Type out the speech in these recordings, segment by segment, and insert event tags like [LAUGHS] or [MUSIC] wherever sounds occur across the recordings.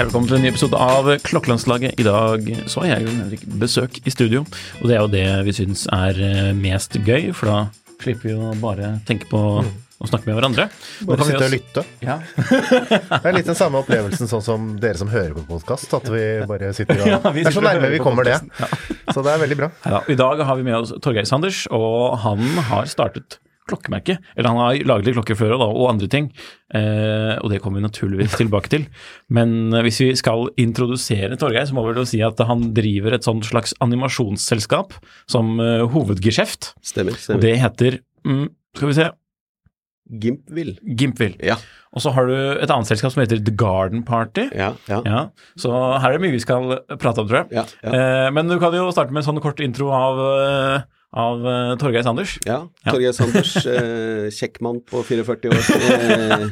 Velkommen til en ny episode av Klokkelandslaget. I dag så har jeg Henrik besøk i studio, og det er jo det vi syns er eh, mest gøy, for da slipper vi å bare tenke på å snakke med hverandre. Nå Bare kan vi sitte og lytte. Ja. [LAUGHS] Det er litt den samme opplevelsen sånn som dere som hører på podkast. At vi bare sitter og [LAUGHS] Ja, sitter Det er så nærme vi kommer det. Ja. Så det er veldig bra. Ja, I dag har vi med oss Torgeir Sanders, og han har startet klokkemerke. Eller han har laget litt klokker før da, og andre ting, eh, og det kommer vi naturligvis tilbake til. Men eh, hvis vi skal introdusere Torgeir, så må vi vel si at han driver et sånt slags animasjonsselskap som eh, hovedgeskjeft. Stemmer. Og stemmer. det heter mm, Skal vi se Gimpville. Gimpville. Ja. Og så har du et annet selskap som heter The Garden Party. Ja, ja. Ja, Så her er det mye vi skal prate om, tror jeg. Eh, men du kan jo starte med en sånn kort intro av, eh, av eh, Torgeir Sanders. ja. Ja. Torgeir Sanders, eh, kjekk mann på 44 år. [LAUGHS] Eh,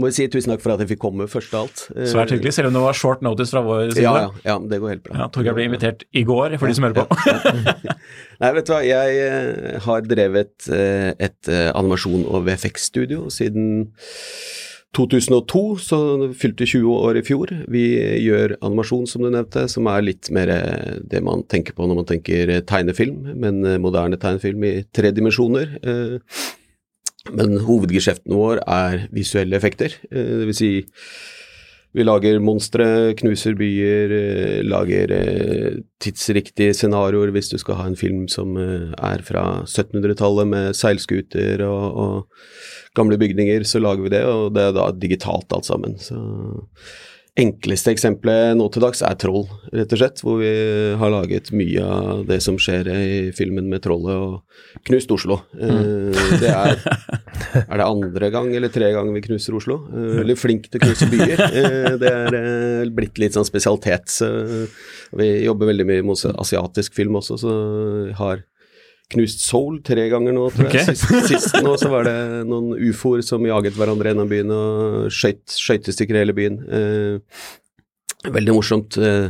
må jo si tusen takk for at jeg fikk komme, først av alt. Svært hyggelig, selv om det var short notice fra vår side. Ja, ja, ja, det går helt bra. Ja, Torgeir ble invitert i går, for de som hører på. [LAUGHS] Nei, vet du hva, jeg eh, har drevet eh, et eh, animasjon- og VFX-studio siden 2002, så fylte 20 år i fjor. Vi gjør animasjon, som du nevnte, som er litt mer det man tenker på når man tenker tegnefilm, men moderne tegnefilm i tre dimensjoner. Men hovedgeskjeften vår er visuelle effekter, eh, det vil si vi lager monstre, knuser byer, eh, lager eh, tidsriktige scenarioer hvis du skal ha en film som er fra 1700-tallet med seilskuter og, og gamle bygninger, så lager vi det, og det er da digitalt alt sammen. Så enkleste eksempelet nå til dags er Troll, rett og slett, hvor vi har laget mye av det som skjer i filmen med Trollet og knust Oslo. Eh, Det er er det andre gang eller tre gang vi knuser Oslo? Eh, Veldig flink til å knuse byer. Eh, Det er blitt litt sånn spesialitet. Så vi jobber veldig mye med asiatisk film også, så har knust Soul tre ganger nå, tror jeg. Okay. Sist, sist nå så var det noen ufoer som jaget hverandre gjennom byen og skøyt skøytestykker i hele byen. Eh, Veldig morsomt. Eh,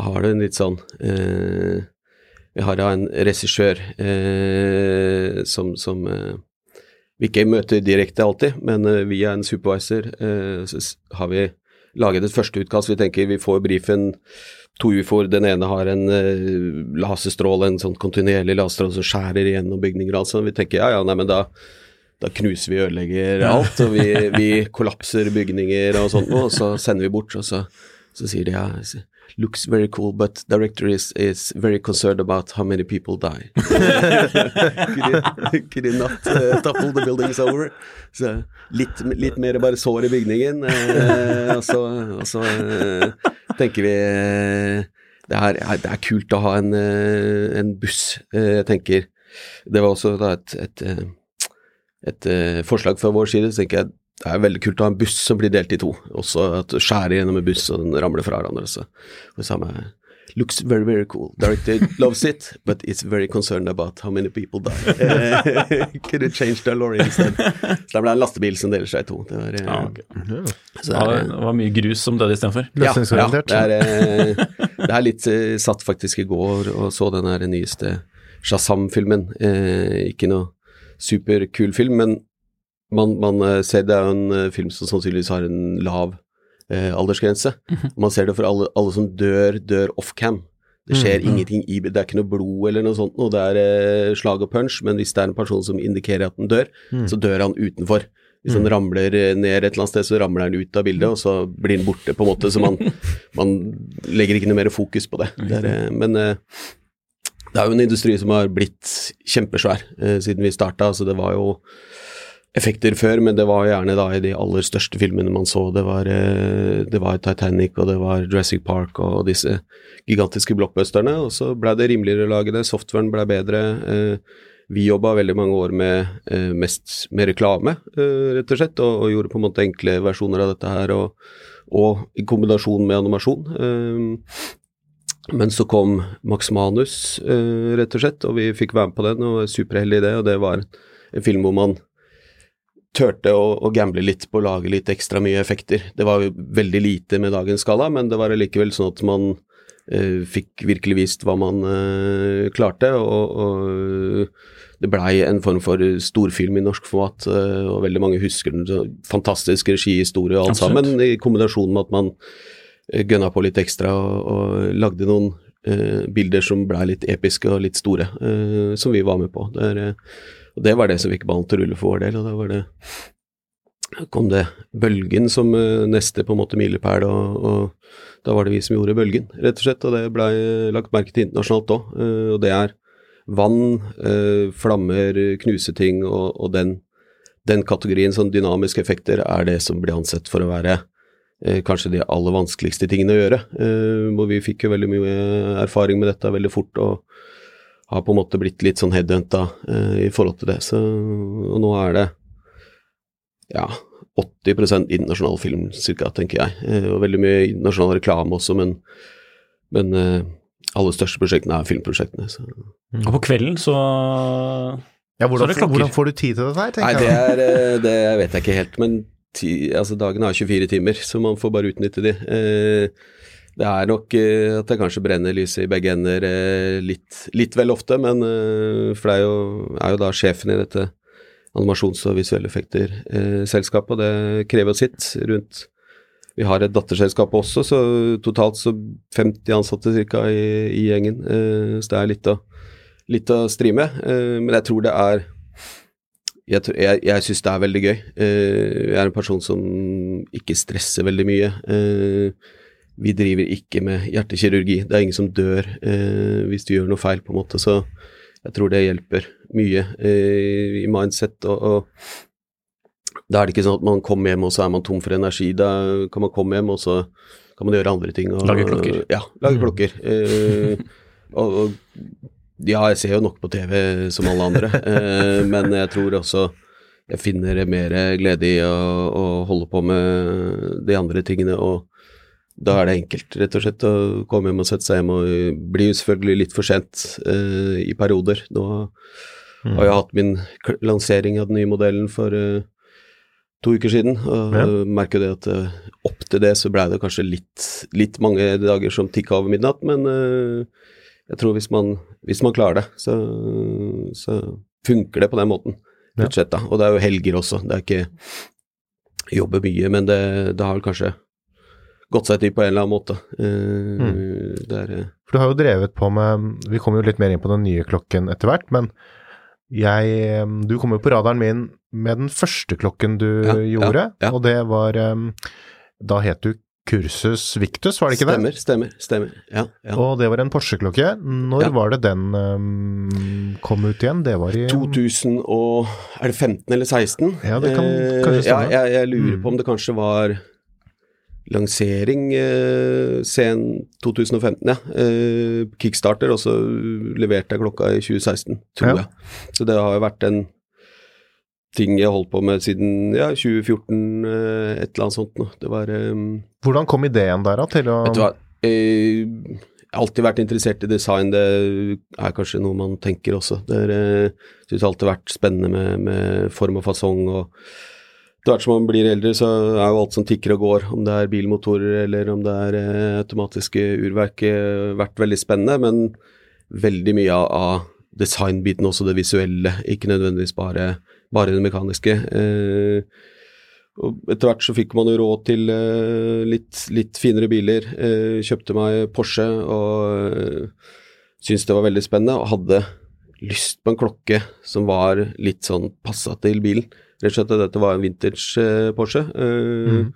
har det en litt sånn eh, Vi har da en regissør eh, som, som eh, vi ikke møter direkte alltid, men eh, via en supervisor eh, så har vi laget et første utkast. Vi tenker vi får brifen to ufoer. Den ene har en uh, laserstråle, en sånn kontinuerlig laserstråle som skjærer igjennom bygninger Altså. Vi tenker ja ja, nei, men da, da knuser vi og ødelegger alt, og vi, [LAUGHS] vi kollapser bygninger og sånt noe, og så sender vi bort, og så, så sier de ja, looks very cool, but director is, is very concerned about how many people die. [LAUGHS] could, you, could he not uh, topple the buildings over? Så litt, litt mer bare sår i bygningen, Uh, og så, og så uh, tenker vi eh, det er, det er kult å ha en, en buss, jeg tenker. Det var også da et, et, et forslag fra vår side, så tenker jeg det er veldig kult å ha en buss som blir delt i to. Også at du skjærer gjennom en buss og den ramler fra hverandre. Så det samme Looks very, very cool. Director loves it, but it's very concerned about how many people die. [LAUGHS] Could it change the lorry instead? Så det ble en lastebil som deler seg i to. Det var, eh, Ja, ok. så Ja, det er, det var mye grus som døde istedenfor. Ja, ja, det, er, eh, det er litt eh, satt faktisk i går og så den her nyeste Shazam-filmen. Eh, ikke noe superkul film, men man, man eh, ser det er en eh, film som sannsynligvis har en lav eh, aldersgrense. Man ser det for alle, alle som dør, dør off-cam. Det skjer ingenting i Det er ikke noe blod eller noe sånt, noe. det er eh, slag og punch, men hvis det er en person som indikerer at den dør, så dør han utenfor. Hvis han ramler eh, ned et eller annet sted, så ramler han ut av bildet, og så blir han borte, på en måte. Så man, [LAUGHS] man legger ikke noe mer fokus på det. det er, men eh, det er jo en industri som har blitt kjempesvær eh, siden vi starta. Altså det var jo effekter før, men det var gjerne da i de aller største filmene man så. Det var, eh, det var Titanic og det var Jurassic Park og disse gigantiske blockbusterne. Og så blei det rimeligere å lage det, softwaren blei bedre. Eh, vi jobba veldig mange år med eh, mest med reklame, rett og slett, og, og gjorde på en måte enkle versjoner av dette her, og, og i kombinasjon med animasjon. Men så kom Max Manus, rett og slett, og vi fikk være med på den, og var superheldige i det. Og det var en film hvor man turte å, å gamble litt på å lage litt ekstra mye effekter. Det var jo veldig lite med dagens skala, men det var allikevel sånn at man eh, fikk virkelig vist hva man eh, klarte. Og, og det blei en form for storfilm i norsk format, eh, og veldig mange husker den. Fantastisk regi, historie og alt Absolutt. sammen, i kombinasjon med at man eh, gønna på litt ekstra og, og lagde noen eh, bilder som blei litt episke og litt store, som vi var med på. Det, er, og det var det som fikk ballen til å rulle for vår del, og da var det kom det Bølgen som eh, neste på en måte milepæl, og, og da var det vi som gjorde Bølgen, rett og slett, og det blei lagt merke til internasjonalt òg, og det er vann, eh, flammer, knuse ting, og, og den, den kategorien, sånn dynamiske effekter, er det som blir ansett for å være eh, kanskje de aller vanskeligste tingene å gjøre. Eh, hvor vi fikk jo veldig mye erfaring med dette veldig fort, og har på en måte blitt litt sånn headhunta eh, i forhold til det. Så, og nå er det ja, 80% internasjonal film, cirka, tenker jeg. Eh, og veldig mye internasjonal reklame også, men, men eh, aller største prosjektene er filmprosjektene. Så. Og på kvelden så Ja, Så hvordan, det hvordan får du tid til dette her, Nei, tenker det, jeg. er, eh, det vet jeg ikke helt, men ti, altså, dagen har 24 timer, så man får bare utnytte de. Eh, det er nok eh, at det kanskje brenner lyset i begge ender eh, litt, litt vel ofte, men eh, for det er jo, er jo da sjefen i dette animasjons- og visuelle effekter-selskapet, og det krever jo sitt rundt Vi har et datterselskap også, så totalt så 50 ansatte ca. I, i gjengen, så det er litt å, litt å stri med. Men jeg tror det er jeg, jeg, jeg syns det er veldig gøy. Jeg er en person som ikke stresser veldig mye. Vi driver ikke med hjertekirurgi. Det er ingen som dør eh, hvis du gjør noe feil, på en måte. Så jeg tror det hjelper mye eh, i mindset. Og, og da er det ikke sånn at man kommer hjem og så er man tom for energi. Da kan man komme hjem og så kan man gjøre andre ting. Og, Lage klokker. Ja, lage klokker. Eh, og, og ja, jeg ser jo nok på TV som alle andre, eh, men jeg tror også jeg finner mer glede i å, å holde på med de andre tingene, og da er det enkelt, rett og slett, å komme hjem og sette seg hjem, og blir jo selvfølgelig litt for sent uh, i perioder. Nå har jeg hatt min lansering av den nye modellen for uh, to uker siden, og Ja. merker det at uh, opp til det så blei det kanskje litt, litt mange dager som tikka over midnatt, men jeg tror hvis man, hvis man klarer det, så, så funker det på den måten. Ja. Og det er jo helger også. Det er ikke jobbe mye, men det, det har vel kanskje gått seg til på en eller annen måte. Eh, det er, eh, For du har jo drevet på med Vi kommer jo litt mer inn på den nye klokken etter hvert, men jeg Du kom jo på radaren min med den første klokken du Ja, ja, gjorde, ja. og det var Da het du Kursus Victus, var det ikke stemmer, det? stemmer, stemmer. Ja, ja. Og det var en Porsche-klokke. Når Ja. var det den um, kom ut igjen? Det var i 2000 og Er det 15 eller 16? Ja, det kan Eh, kanskje stemme. Ja, jeg, jeg lurer Mm. på om det kanskje var lansering eh, sen 2015, ja. Eh, Kickstarter, og så leverte jeg klokka i 2016, tror Ja. jeg. Så det har jo vært en ting jeg har holdt på med siden ja, 2014, eh, et eller annet sånt noe. Det var eh, Hvordan kom ideen der da, til å Vet du hva, eh, jeg har alltid vært interessert i design, det er kanskje noe man tenker også. Det eh, har alltid vært spennende med, med form og fasong, og etter hvert som man blir eldre, så er jo alt som tikker og går, om det er bilmotorer eller om det er eh, automatiske urverk, eh, vært veldig spennende, men veldig mye av, designbiten, også det visuelle, ikke nødvendigvis bare, bare det mekaniske. Eh, og etter hvert så fikk man jo råd til litt, litt finere biler. Kjøpte meg Porsche og syntes det var veldig spennende, og hadde lyst på en klokke som var litt sånn passa til bilen. Rett og slett at dette var en vintage eh, Porsche. Mm.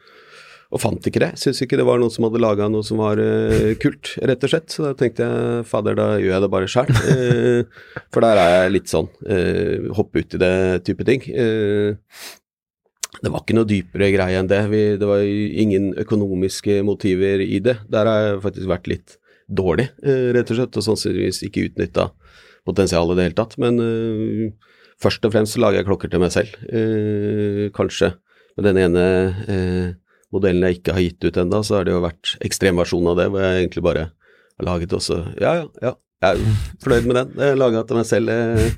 Og fant ikke det. Syns ikke det var noen som hadde laga noe som var eh, kult, rett og slett. Så da tenkte jeg fader, da gjør jeg det bare sjøl. for der er jeg litt sånn hoppe ut i det type ting. Eh, det var ikke noe dypere greie enn det. Vi, det var ingen økonomiske motiver i det. Der har jeg faktisk vært litt dårlig, eh, rett og slett, og sannsynligvis ikke utnytta potensialet i det hele tatt. Men eh, først og fremst lager jeg klokker til meg selv. Eh, kanskje med den ene eh, modellen jeg ikke har gitt ut ennå, så har det jo vært ekstremversjonen av det, hvor jeg egentlig bare har laget også Ja, ja, ja. Jeg er fornøyd med den. Jeg laga til meg selv. Jeg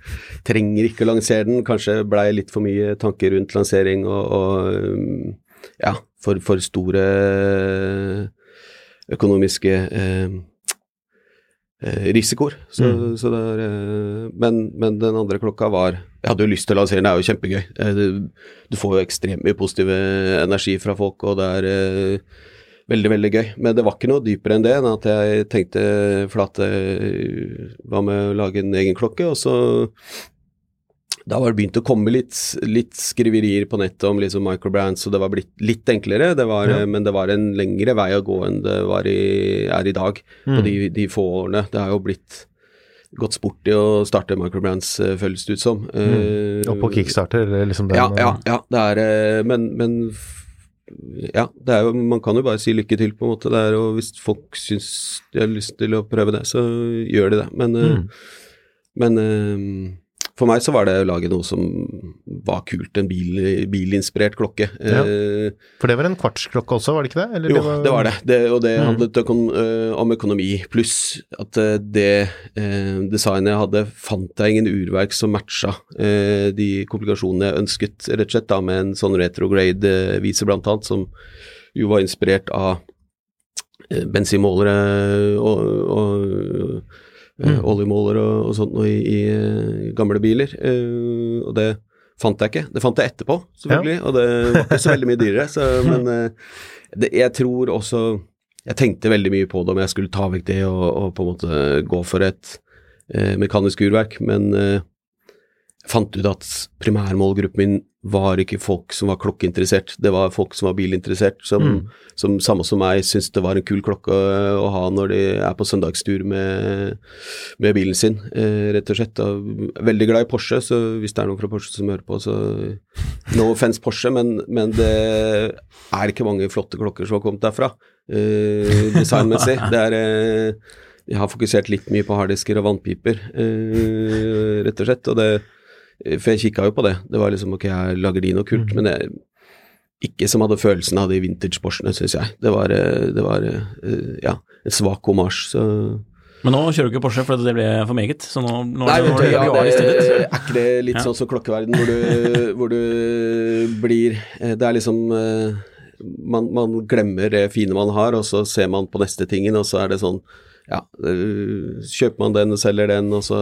trenger ikke å lansere den. Kanskje blei litt for mye tanker rundt lansering og, og um, ja, for, for store økonomiske eh, eh, risikoer. Så, så det er, eh, men, men den andre klokka var Jeg hadde jo lyst til å lansere den, det er jo kjempegøy. Eh, Du, du får jo ekstremt mye positiv energi fra folk, og det er eh, veldig, veldig gøy. Men det var ikke noe dypere enn det, enn at jeg tenkte flate Hva med å lage en egen klokke? Og så da var det begynt å komme litt, litt skriverier på nettet om liksom microbrands, og det var blitt litt enklere, det var, Ja. men det var en lengre vei å gå enn det var i, er i dag, på de, de få årene. Det har jo blitt gått sport i å starte microbrands, eh, føles det ut som. Eh, Og på Kickstarter, liksom den ja, ja, ja, det er eh, Men, men ja, det jo, man kan jo bare si lykke til, på en måte. der, er jo, hvis folk syns de har lyst til å prøve det, så gjør de det. Men, eh, Mm. men eh, for meg så var det å lage noe som var kult, en bil, bilinspirert klokke. Ja. Eh, For det var en kvartsklokke også, var det ikke det? Eller jo, det var det. det og det Mm. handlet øh, om økonomi. Pluss at øh, det eh, designet jeg hadde, fant jeg ingen urverk som matcha eh, de komplikasjonene jeg ønsket, rett og slett, da, med en sånn retrograde-vise blant annet, som jo var inspirert av bensinmålere og, og øh, Oljemåler og, og sånt noe i, i øh, gamle biler. øh, og det fant jeg ikke. Det fant jeg etterpå, selvfølgelig, og det var ikke så veldig mye dyrere. Så, [LAUGHS] men det, jeg tror også Jeg tenkte veldig mye på det om jeg skulle ta vekk det og, og på en måte gå for et eh, mekanisk urverk, men eh, fant ut at primærmålgruppen min var ikke folk som var klokkeinteressert, det var folk som var bilinteressert, som, som samme som meg syntes det var en kul klokke å, å ha når de er på søndagstur med, med bilen sin, eh, rett og slett. Og veldig glad i Porsche, så hvis det er noen fra Porsche som hører på, så no offence Porsche, men, men det er ikke mange flotte klokker som har kommet derfra, eh, designmessig. [LAUGHS] Det er eh, Jeg har fokusert litt mye på harddisker og vannpiper, eh, rett og slett. og det for jeg kikka jo på det. Det var liksom ok, jeg lager de noe kult, men jeg, ikke som hadde følelsen av de vintage Porschene, syns jeg. Det var, eh, det var eh, ja, en svak homasj, så Men nå kjører du ikke Porsche fordi det ble for meget, så nå, nå, Nei, vet du, ja, det, er ikke det litt Ja. sånn som klokkeverden, hvor du, [LAUGHS] hvor du blir eh, Det er liksom man, man glemmer det fine man har, og så ser man på neste tingen, og så er det sånn Ja, kjøper man den og selger den, og så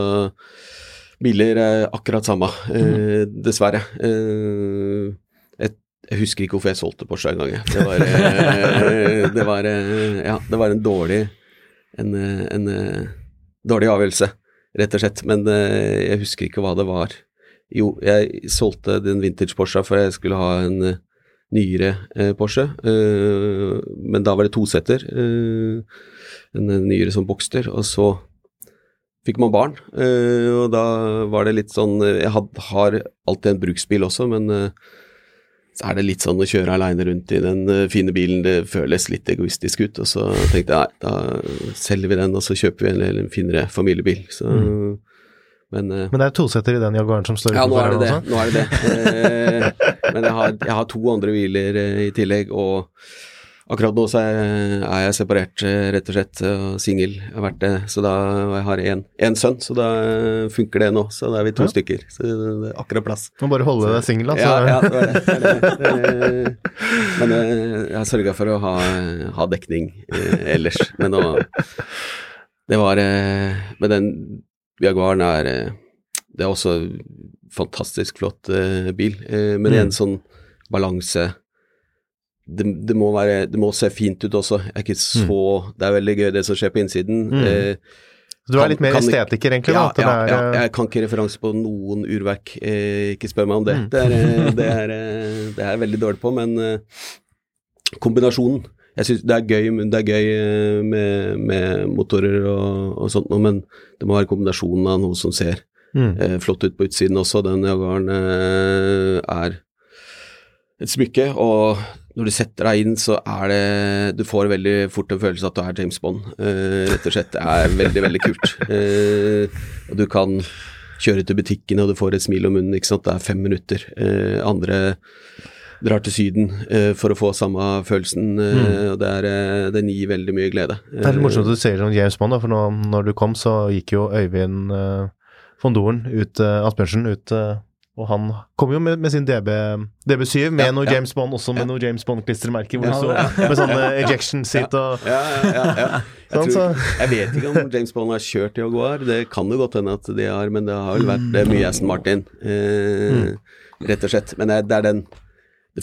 Biler er akkurat samme, eh, dessverre. Eh, jeg, jeg husker ikke hvorfor jeg solgte Porsche en gang. Det var, eh, det var, ja, det var en dårlig en, en dårlig avgjørelse, rett og slett. Men jeg husker ikke hva det var. Jo, jeg solgte den vintage Porsche for jeg skulle ha en nyere Porsche, eh, men da var det tosetter. Eh, en nyere som Boxter. og så fikk man barn, eh, og da var det litt sånn eh, Jeg har alltid en bruksbil også, men eh, så er det litt sånn å kjøre aleine rundt i den fine bilen, det føles litt egoistisk ut. Og så tenkte jeg nei, da selger vi den, og så kjøper vi en, en finere familiebil. Så, Men eh, Men det er tosetter i den Jaguaren som står ja, nå er utenfor det det. Nå er det, det. Men jeg har, jeg har to andre biler i tillegg, og akkurat nå så er, er jeg separert, rett og slett, og singel. Jeg har vært det, så da jeg har én sønn, så da eh, funker det nå. Så da er vi to Ja. stykker. Så det er akkurat plass. Må bare holde deg singel, altså. Ja, ja, det var det. det, det. Eh, Men eh, jeg har sørga for å ha, ha dekning eh, ellers. Men nå Det var eh, Men den Jaguaren er eh, Det er også fantastisk flott eh, bil, men Mm. en sånn balanse det, det, må være, det må se fint ut også. Er ikke så Det er veldig gøy det som skjer på innsiden. Mm. Eh, Du er litt mer kan estetiker, egentlig? ja, da, ja, er, ja, eh, jeg kan ikke referanse på noen urverk. Eh, ikke spør meg om det. Mm. Det, er, eh, det, er, eh, det er jeg veldig dårlig på, men eh, kombinasjonen Jeg synes det er gøy, det er gøy med, med motorer og, og sånt noe, men det må være kombinasjonen av noe som ser mm. eh, flott ut på utsiden også. Den Jaguaren eh, er et smykke, og når du setter deg inn, så er det Du får veldig fort en følelse at du er James Bond, eh, rett og slett. Det er veldig, veldig kult. Eh, og du kan kjøre til butikken, og du får et smil om munnen, ikke sant. Det er fem minutter. Eh, andre drar til Syden eh, for å få samme følelsen, Mm. og det er, eh, den gir veldig mye glede. Det er litt morsomt at du sier om James Bond, da, for nå, når du kom, så gikk jo Øyvind uh, von Doren ut, Asbjørnsen ut, eh, og han kom jo med, med sin DB, DB7 med Ja, noe ja. James Bond, også med Ja. noe James Bond-klistremerker, hvor Ja, du så ja. med sånne ejection [LAUGHS] seat og Ja, ja, ja. ja. [LAUGHS] Jeg, Sånn, tror, jeg vet ikke om James Bond har kjørt Jaguar, det kan jo godt hende at de har, men det har vel vært det er mye Aston Martin, eh, rett og slett. Men det er, det er den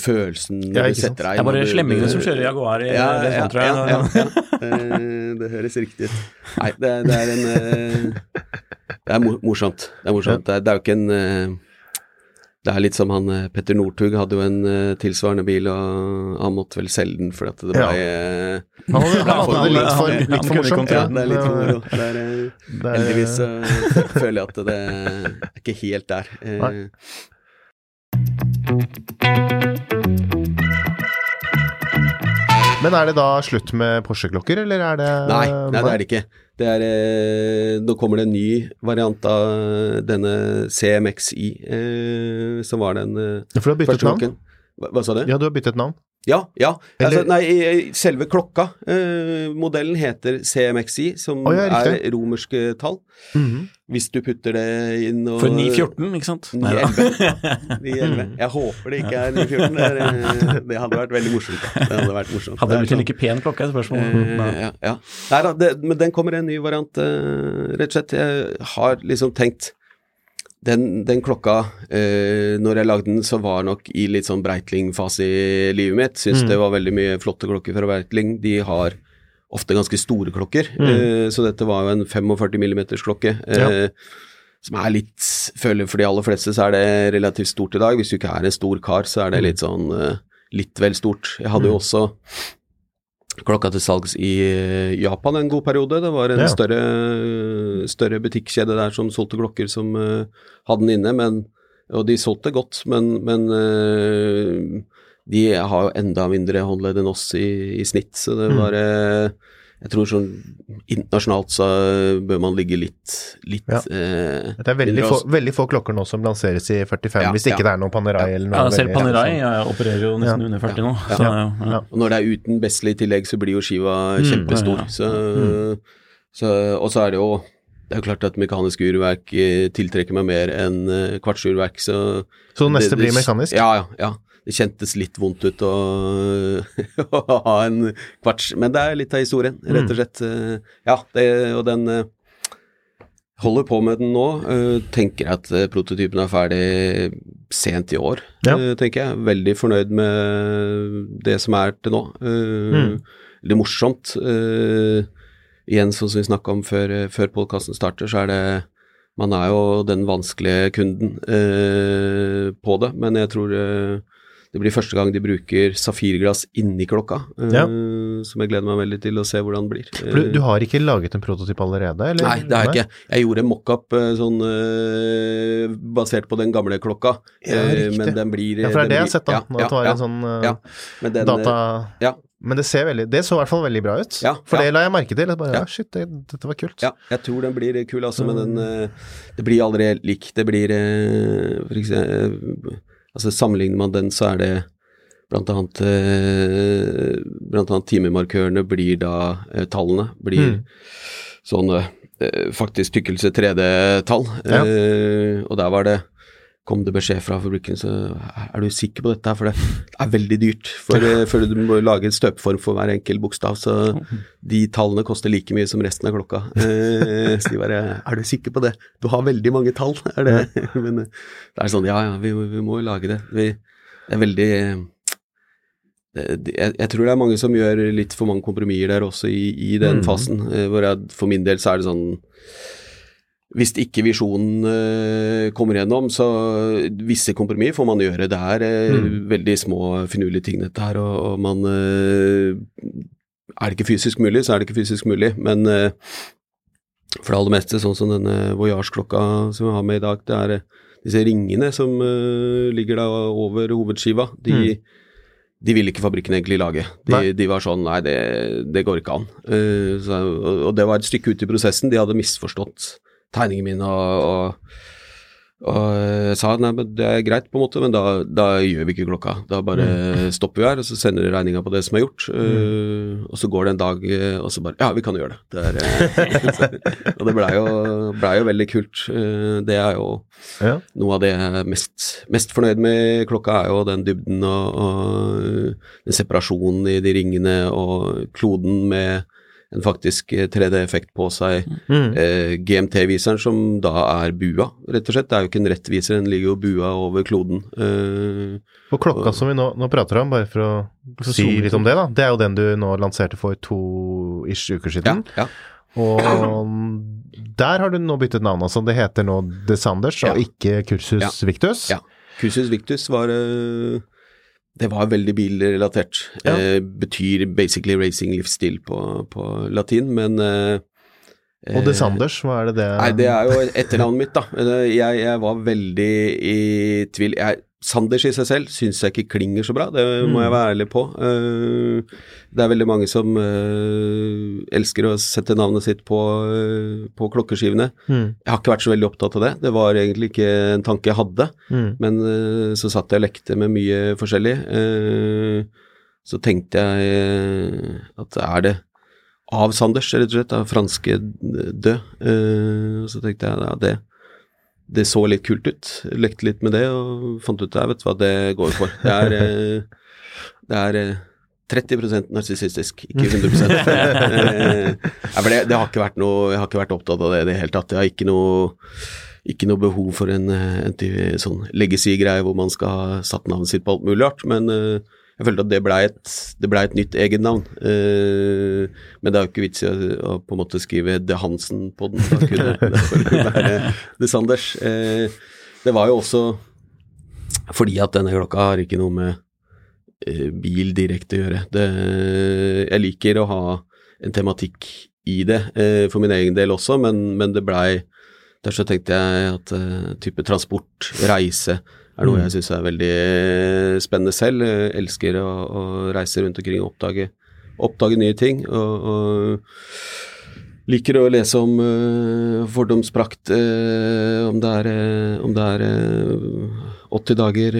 følelsen Ja, du setter deg Det er bare slemmingene som kjører Jaguar i ja, det ja, sånn, tror jeg. Ja, ja, ja. Eh, det høres riktig ut. Nei, det, det er en eh, Det er morsomt. Det er morsomt. Det, er, det er jo ikke en eh, det er litt som han eh, Petter Northug hadde jo en uh, tilsvarende bil, og han måtte vel selge den fordi at det ble ja. uh, han hadde det litt for, litt for [LAUGHS] morsomt. ja, det er litt for moro. Eh, heldigvis så føler jeg at det er ikke helt der. Eh, Nei. Men er det da slutt med Porsche-klokker, eller er det Nei, nei, det er det ikke. Det er, eh, nå kommer det en ny variant av denne CMXI, eh, som var den eh, For du har byttet første navn? klokken. Hva, hva sa du? Ja, du har byttet navn. Ja, ja. Eller- Altså, nei, selve klokka. Eh, modellen heter CMXI, som Å, ja, er romerske tall. Mhm. Hvis du putter det inn og For 914, ikke sant? 911. 911. [LAUGHS] Jeg håper det ikke er 914. Det, eh, det hadde vært veldig morsomt. da. Det hadde vært morsomt. Hadde blitt en sånn- like pen klokke, er spørsmålet. Eh, ja, ja. Nei da, det, men den kommer en ny variant, eh, rett og slett. Jeg har liksom tenkt den, den klokka, eh, når jeg lagde den, så var nok i litt sånn Breitling-fase i livet mitt. Syns det var veldig mye flotte klokker fra Breitling. De har ofte ganske store klokker, eh, så dette var jo en 45 millimeters klokke. Eh, Som er litt Føler for de aller fleste så er det relativt stort i dag. Hvis du ikke er en stor kar, så er det litt sånn eh, litt vel stort. Jeg hadde jo også klokka til salgs i eh, Japan en god periode. Det var en Ja. større, større butikkjede der som solgte klokker som eh, hadde den inne, men, og de solgte godt, men, men eh, de har jo enda mindre håndledd enn oss i, i snitt, så det var eh, Jeg tror sånn internasjonalt så bør man ligge litt, litt Ja. eh, Det er veldig få, veldig få klokker nå som lanseres i 45, Ja, hvis ikke ja. det er noe Panerai eller noe. Ja, selv veldig- Panerai jeg opererer jo nesten Ja. under 40 nå. Ja. Så, ja. Ja. Ja. Og når det er uten Besley i tillegg, så blir jo skiva kjempestor. ja, ja. Så, så, og så er det jo det er jo klart at mekanisk urverk eh, tiltrekker meg mer enn eh, kvartsurverk, så Så neste det- blir mekanisk? Ja, ja. ja. Det kjentes litt vondt ut å, [LAUGHS] å ha en kvarts Men det er litt av historien, rett Mm. og slett. Eh, Ja, det, og den holder på med den nå. Tenker Tenker at prototypen er ferdig sent i år, Ja. tenker jeg. Veldig fornøyd med det som er til nå. Mm. Litt morsomt. Igjen, sånn som vi snakka om før, før podkasten starter, så er det Man er jo den vanskelige kunden eh, på det, men jeg tror eh, det blir første gang de bruker safirglass inni klokka, eh, Ja. som jeg gleder meg veldig til å se hvordan det blir. Du, du har ikke laget en prototyp allerede, eller? Nei, det har jeg ikke. Jeg gjorde en mockup eh, sånn eh, basert på den gamle klokka, Ja, eh, men den blir Ja, for det er det jeg har sett, da. Ja, ja, at det var ja, en sånn ja. Men den, eh, data... ja. Men det ser veldig Det så i hvert fall veldig bra ut. Ja, for ja. det la jeg merke til. Jeg bare, Ja. shit, det, dette var kult. Ja, jeg tror den blir kul, altså, men den eh, Det blir aldri helt lik. Det blir eh, for eksempel, Altså, sammenligner man den, så er det blant annet eh, Blant annet timemarkørene blir da eh, Tallene blir Mm. sånne eh, faktisk tykkelse 3D-tall. Ja. Eh, og der var det kom det beskjed fra fabrikken, så er du sikker på dette, for det er veldig dyrt. For, eh, for du må lage en støpeform for hver enkel bokstav, så de tallene koster like mye som resten av klokka. Eh, så de bare Er du sikker på det? Du har veldig mange tall, er det [LAUGHS] Men eh, det er sånn, ja ja, vi, vi må jo lage det. Vi, det er veldig det, jeg, jeg tror det er mange som gjør litt for mange kompromisser der også i, i den Mm. fasen. eh, hvor jeg, for min del så er det sånn hvis ikke visjonen eh, kommer gjennom, så visse kompromiss får man gjøre. Det er eh, Mm. veldig små finurlige ting dette her, og, og man eh, Er det ikke fysisk mulig, så er det ikke fysisk mulig, men for det aller meste, sånn som denne Voyage-klokka som vi har med i dag, det er disse ringene som ligger da over hovedskiva. De, de ville ikke fabrikken egentlig lage. De, de var sånn Nei, det, det går ikke an. Uh, så, og, og det var et stykke ut i prosessen. De hadde misforstått tegningene mine og, og, og jeg sa nei, men det er greit, på en måte, men da, da gjør vi ikke klokka. Da bare stopper vi her, og så sender vi regninga på det som er gjort. Mm. og så går det en dag, eh, og så bare Ja, vi kan jo gjøre det. det er, eh, [LAUGHS] og det blei jo, ble jo veldig kult. Eh, det er jo Ja. noe av det jeg er mest, mest fornøyd med klokka, er jo den dybden og, og den separasjonen i de ringene og kloden med en faktisk 3D-effekt på seg. Mm. Eh, GMT-viseren som da er bua, rett og slett. Det er jo ikke en rett viser, den ligger jo bua over kloden. Eh, Og klokka som vi nå, nå prater om, bare for å Så si litt om det, da. Det er jo den du nå lanserte for to ish uker siden. ja. ja. Og der har du nå byttet navn, altså. Det heter nå The Sanders Ja. og ikke Kursus. Victus. Ja. Cursus Victus var eh, Det var veldig bilrelatert. Ja. Eh, betyr basically racing livsstil på, på latin, men eh, Og eh, Sanders, hva er det det Nei, det er jo etternavnet mitt, da. Eh, Jeg, jeg var veldig i tvil. Jeg, Sanders i seg selv syns jeg ikke klinger så bra, det må Mm. jeg være ærlig på. Eh, Det er veldig mange som eh, elsker å sette navnet sitt på, eh, på klokkeskivene. Mm. Jeg har ikke vært så veldig opptatt av det. Det var egentlig ikke en tanke jeg hadde. Mm. Men så satt jeg og lekte med mye forskjellig. Så tenkte jeg at at er det av Sanders, rett og slett, av franske død. Så tenkte jeg ja, det, det så litt kult ut. Lekte litt med det og fant ut at hva, det går for. Det er, eh, det er eh, 30 narsissistisk, ikke 100 [LAUGHS] Eh, ja, for det, det har ikke vært noe, Jeg har ikke vært opptatt av det i det hele tatt. Jeg har ikke noe ikke noe behov for en, eh, en sånn legacy-greie hvor man skal ha satt navnet sitt på alt mulig rart, men eh, jeg følte at det blei et, ble et nytt egennavn. Uh, men det er jo ikke vits i å, å på en måte skrive De Hansen på den. Da kunne [LAUGHS] det være De Sanders. Uh, det var jo også fordi at denne klokka har ikke noe med uh, bil direkte å gjøre. Det, jeg liker å ha en tematikk i det, eh, for min egen del også, men, men det blei Derfor så tenkte jeg at eh, type transport, reise, er noe jeg syns er veldig eh, spennende selv. Jeg elsker å, å reise rundt omkring og oppdage, oppdage nye ting. Og, og liker å lese om uh, fordomsprakt, uh, om det er, om det er eh, 80 dager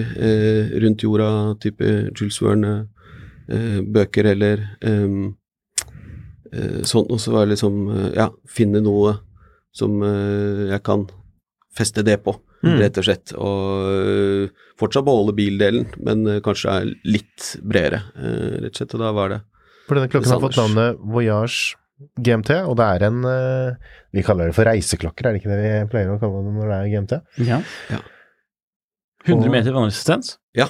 rundt jorda, type Jules Verne, eh, bøker eller um, sånn. Og så være liksom, ja, finne noe som jeg kan feste det på, Mm. rett og slett. Og øh, fortsatt beholde bildelen, men øh, kanskje er litt bredere, øh, rett og slett. Og da var det For denne klokken har fått navnet Voyage GMT, og det er en eh, Vi kaller det for reiseklokker, er det ikke det vi pleier å kalle det når det er GMT? Ja. Ja. 100 meter vannresistens, Ja.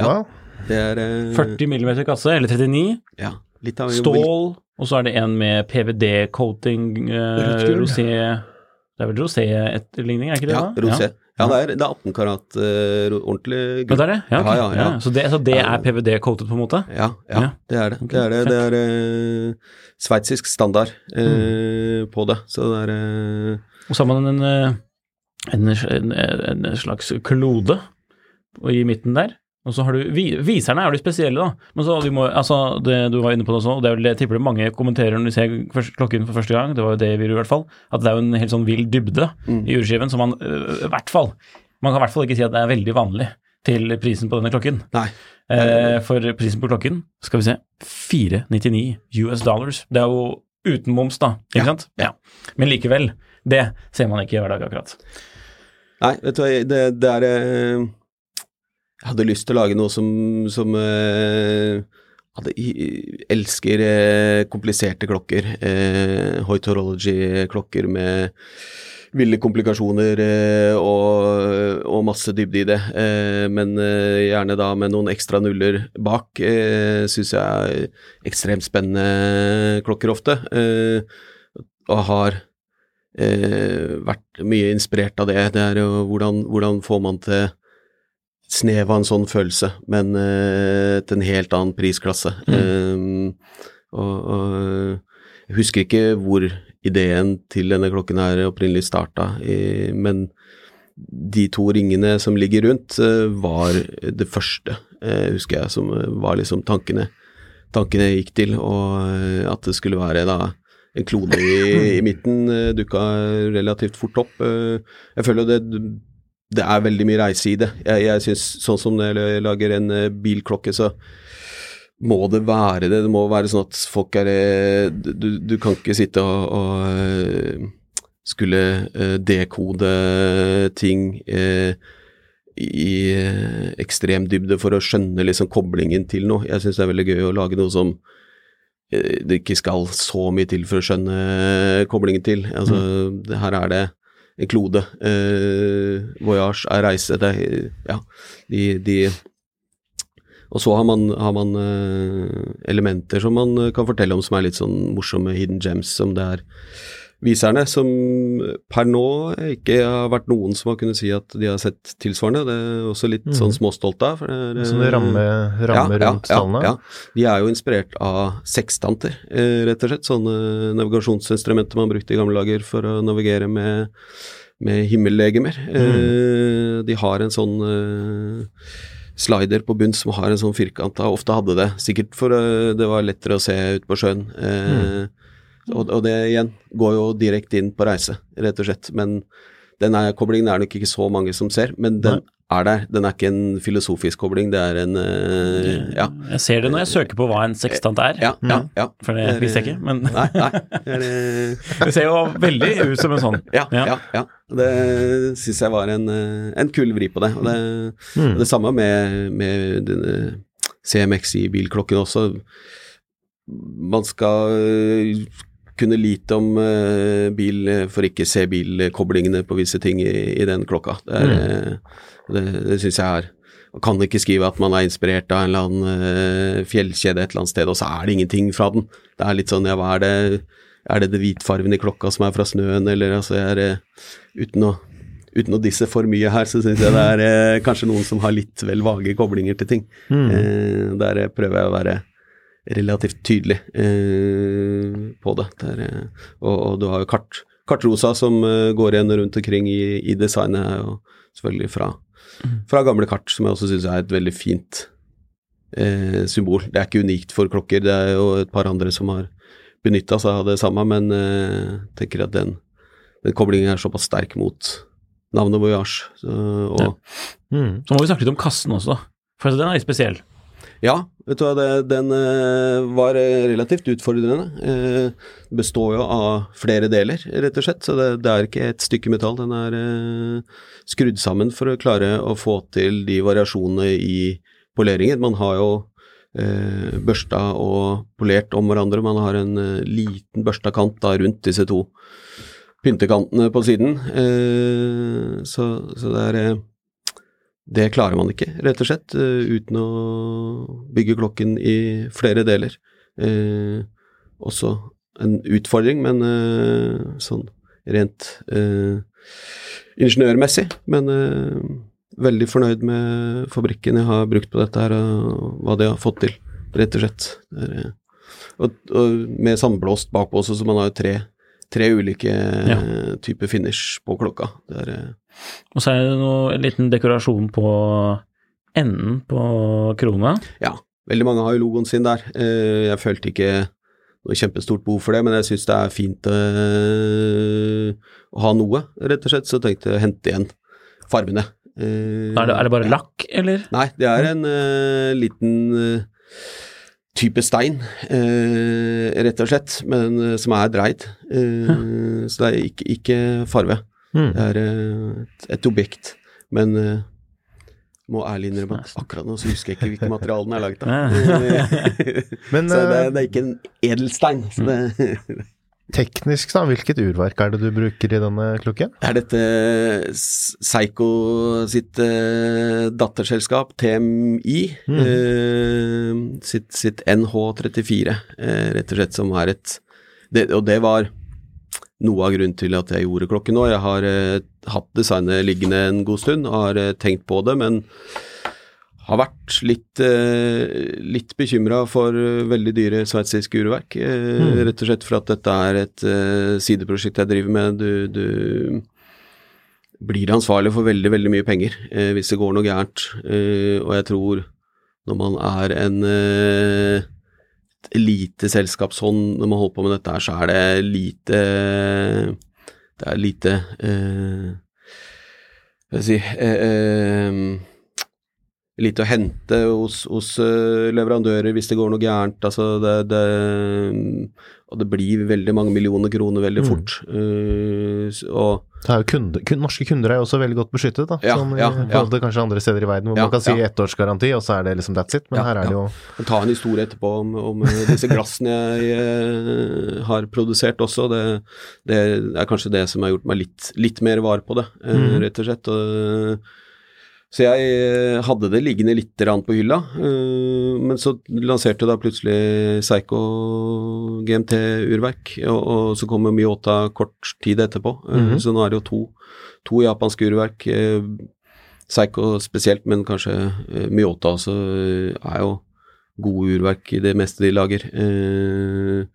Ja. Det er eh, 40 millimeter kasse, eller 39. Ja, litt av Stål, og så er det en med PVD-coating, uh, rosé Det er vel rosé-etterligning, er ikke det? Ja, da? rosé. Ja, det, er, det er 18 karat uh, ro- ordentlig Ja, gull. det er det? Ja, okay. Ja, ja, ja. Så det, så det er PVD-coated, på en måte? Ja, ja, Ja. det er det. Okay, Det er, det. Det er uh, sveitsisk standard øh, på det, så det er Og så har man en, eh, en, en, en slags klode i midten der. Og så har du Viserne er jo de spesielle, da. Men så du må, altså, det du var inne på det også, og det er vel det jeg tipper det mange kommenterer når de ser klokken for første gang, det var jo det vi gjorde i hvert fall, at det er jo en helt sånn vill dybde Mm. i urskiven som man øh, i hvert fall Man kan i hvert fall ikke si at det er veldig vanlig til prisen på denne klokken. Nei. Eh, for prisen på klokken, skal vi se, 499 US dollars. Det er jo uten moms, da, ikke Ja. sant? Ja. Men likevel, det ser man ikke hver dag, akkurat. Nei, vet du hva, det, det er eh, Jeg hadde lyst til å lage noe som, som eh, hadde, elsker eh, kompliserte klokker. Eh, Hoitorology-klokker med ville komplikasjoner eh, og, og masse dybde i det. Eh, men eh, gjerne da med noen ekstra nuller bak, eh, syns jeg er ekstremt spennende klokker ofte. Eh, og har vært mye inspirert av det. Det er jo hvordan, hvordan får man til snev av en sånn følelse, men uh, til en helt annen prisklasse. Eh, og, og jeg husker ikke hvor ideen til denne klokken her opprinnelig starta, i, men de to ringene som ligger rundt, uh, var det første, uh, husker jeg, som var liksom tankene, tankene jeg gikk til, og eh, at det skulle være da en klone i, i [LAUGHS] midten eh, dukka relativt fort opp. Eh, Jeg føler det, det er veldig mye reise i det. Jeg, jeg synes, sånn som når jeg lager en eh, bilklokke, så må det være det. Det må være sånn at folk er eh, Du, du kan ikke sitte og, og eh, skulle dekode ting i ekstrem dybde for å skjønne liksom koblingen til noe. Jeg syns det er veldig gøy å lage noe som det ikke skal så mye til for å skjønne koblingen til. Altså, det, her er det klode. Eh, voyage er reise. Det ja, de, de Og så har man, har man eh, elementer som man kan fortelle om som er litt sånn morsomme hidden gems, som det er viserne, som per nå ikke har vært noen som har kunnet si at de har sett tilsvarende. Det er også litt sånn småstolt av. For det er, Sånn ramme, ja, rundt stallene. Ja, ja. De er jo inspirert av sekstanter, eh, rett og slett. Sånne navigasjonsinstrumenter man brukte i gamle dager for å navigere med, med himmellegemer. Mm. de har en sånn eh, slider på bunn som har en sånn firkanta, ofte hadde det, sikkert for eh, det var lettere å se ut på sjøen. Eh, og, og det igjen går jo direkte inn på reise, rett og slett. Men den koblingen er nok ikke så mange som ser, men den er der. Den er ikke en filosofisk kobling, det er en eh, Ja. Jeg ser det når jeg søker på hva en sekstant er, Ja, ja, ja. for det visste jeg ikke. Men Nei, nei. [LAUGHS] Det, er, eh, ser jo veldig ut som en sånn. ja, ja, ja. Det syns jeg var en, eh, en kul vri på det. Og det, mm. det samme med, med CMX i bilklokken også. Man skal eh, kunne lite om uh, bil eh, for ikke se bilkoblingene på visse ting i, i den klokka. Det, er, eh, det, det syns jeg er Man kan ikke skrive at man er inspirert av en eller annen uh, fjellkjede et eller annet sted, og så er det ingenting fra den. Det er litt sånn, ja, hva er det Er det det hvitfargen i klokka som er fra snøen, eller altså jeg er, uh, Uten å Uten å disse for mye her, så syns jeg det er eh, kanskje noen som har litt vel vage koblinger til ting. Eh, der prøver jeg å være relativt tydelig eh, på det. det er, eh, og, og du har jo kart, kartrosa som eh, går igjen rundt omkring i, i designet, og selvfølgelig fra, fra gamle kart, som jeg også syns er et veldig fint eh, symbol. Det er ikke unikt for klokker, det er jo et par andre som har benytta seg av det samme, men eh, tenker at den, den koblingen er såpass sterk mot navnet Voyage. Så, og Ja. Så må vi snakke litt om kassen også. For den er litt spesiell. Ja, vet du hva, det, den eh, var eh, relativt utfordrende. Eh, består jo av flere deler, rett og slett, så det, det er ikke et stykke metall. Den er skrudd sammen for å klare å få til de variasjonene i poleringen. Man har jo børsta og polert om hverandre. Man har en liten børsta kant da rundt disse to pyntekantene på siden. Så, så det er det klarer man ikke, rett og slett, eh, uten å bygge klokken i flere deler. Eh, også en utfordring, men eh, sånn rent eh, ingeniørmessig. Men eh, veldig fornøyd med fabrikken jeg har brukt på dette her, og hva de har fått til, rett og slett. Eh, og, og med sandblåst bakpå også, så man har jo tre, tre ulike Ja. typer finish på klokka. Det er eh, Og så er det noe, en liten dekorasjon på enden på krona. Ja, veldig mange har jo logoen sin der. Eh, Jeg følte ikke noe kjempestort behov for det, men jeg syns det er fint eh, å ha noe, rett og slett. Så tenkte jeg å hente igjen fargene. Er det, er det bare lakk, eller? Nei, det er en liten type stein, eh, rett og slett, men eh, som er dreid. Eh, så det er ikke, ikke farve. Mm. Det er eh, et, et objekt, men eh, må ærlig innrømme at akkurat nå så husker jeg ikke hvilke materiale den er laget av. [LAUGHS] Men, [LAUGHS] så det, det er ikke en edelstein. Så det, [LAUGHS] teknisk, da, hvilket urverk er det du bruker i denne klokken? Det er dette Seiko sitt uh, datterselskap, TMI, eh, sitt, sitt NH34, uh, rett og slett, som er et det, Og det var noe av grunnen til at jeg gjorde klokken nå. Jeg har eh, hatt designet liggende en god stund og har eh, tenkt på det, men har vært litt, eh, litt bekymra for eh, veldig dyre sveitsiske urverk. Eh, Rett og slett for at dette er et eh, sideprosjekt jeg driver med. Du, du blir ansvarlig for veldig, veldig mye penger eh, hvis det går noe gærent. Eh, og jeg tror når man er en eh, lite selskap sånn, når man holder på med dette her, så er det lite Det er lite eh, Hva skal jeg si eh, lite å hente hos, hos eh, leverandører hvis det går noe gærent. Altså det, det, og det blir veldig mange millioner kroner veldig fort. Og Det er jo kunde, kun, norske kunder er jo også veldig godt beskyttet, da. Ja, i ja, forhold ja. til kanskje andre steder i verden, hvor man kan si ettårsgaranti, og så er det liksom that's it. Men her er det jo ta en historie etterpå om, om eh, disse glassene jeg jeg har produsert også. Det, det er kanskje det som har gjort meg litt, litt mer var på det, Mhm. rett og slett. Og, så jeg eh, hadde det liggende litt på hylla, eh, men så lanserte da plutselig Seigo GMT-urverk, og, så kommer Miyota kort tid etterpå. Mm -hmm. Så nå er det jo to, to japanske urverk. Seigo spesielt, men kanskje eh, også er jo gode urverk i det meste de lager. Eh,